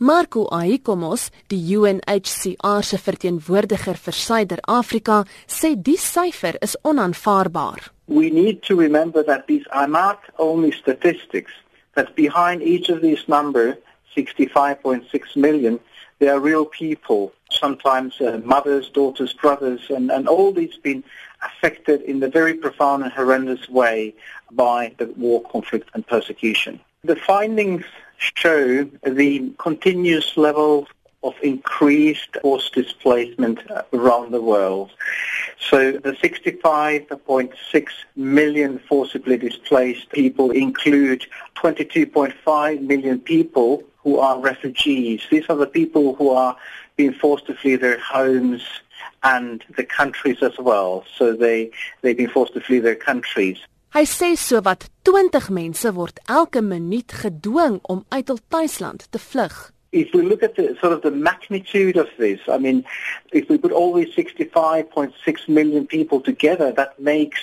Marco Aikomos, die UNHCR se verteenwoordiger vir Suider-Afrika, sê die syfer is onaanvaarbaar. We need to remember that these are not only statistics, that behind each of these numbers 65.6 million, there are real people, sometimes uh, mothers, daughters, brothers, and, and all these been affected in a very profound and horrendous way by the war, conflict, and persecution. The findings show the continuous level of increased forced displacement around the world. So the 65.6 million forcibly displaced people include 22.5 million people who are refugees. These are the people who are being forced to flee their homes and the countries as well. So they they've been forced to flee their countries. Hy sê sowat 20 mense word elke minuut gedwing om uit hul tuisland te vlug. If we look at the sort of the magnitude of this, I mean, if we put all these 65.6 million people together, that makes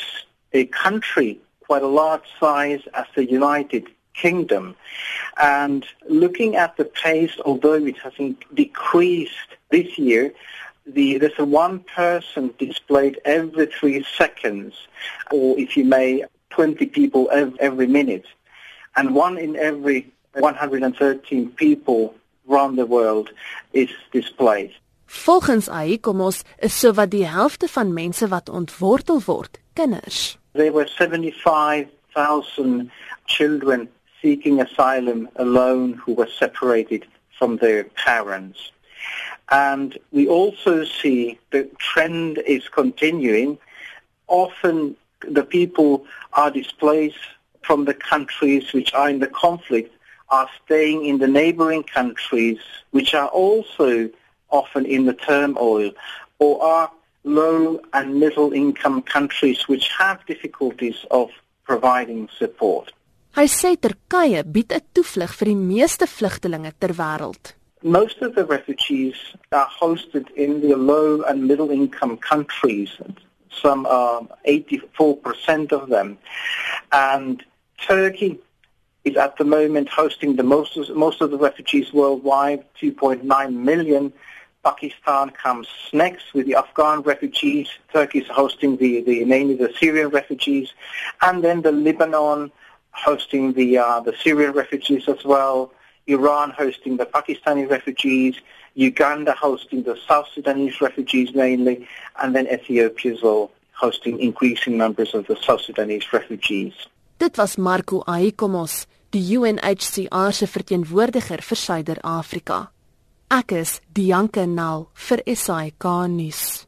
a country quite a large size as the United Kingdom. And looking at the pace, although it has decreased this year, the, there's a one person displayed every three seconds, or if you may, 20 people every minute. And one in every 113 people around the world is displaced. Volgens AICOMOS is sowat die helfte van mense wat ontwortel word, kinders. There were 75,000 children seeking asylum alone who were separated from their parents. And we also see the trend is continuing. Often the people are displaced from the countries which are in the conflict are staying in the neighboring countries which are also often in the turmoil or are low and middle income countries which have difficulties of providing support. Hy sê Turkye bied 'n toevlug vir die meeste vlugtelinge ter wêreld. Most of the refugees are hosted in the low and middle income countries some are 84% of them. And Turkey is at the moment hosting the most, most of the refugees worldwide, 2.9 million. Pakistan comes next with the Afghan refugees. Turkey is hosting the, the mainly the Syrian refugees, and then the Lebanon hosting the uh, the Syrian refugees as well. Iran hosting the Pakistani refugees. Uganda hosting the South Sudanese refugees mainly, and then Ethiopia as well, hosting increasing numbers of the South Sudanese refugees. Dit was Marco Aikomos, die UNHCR se verteenwoordiger vir Suider-Afrika. Ek is Dianke Nel vir SAK nuus.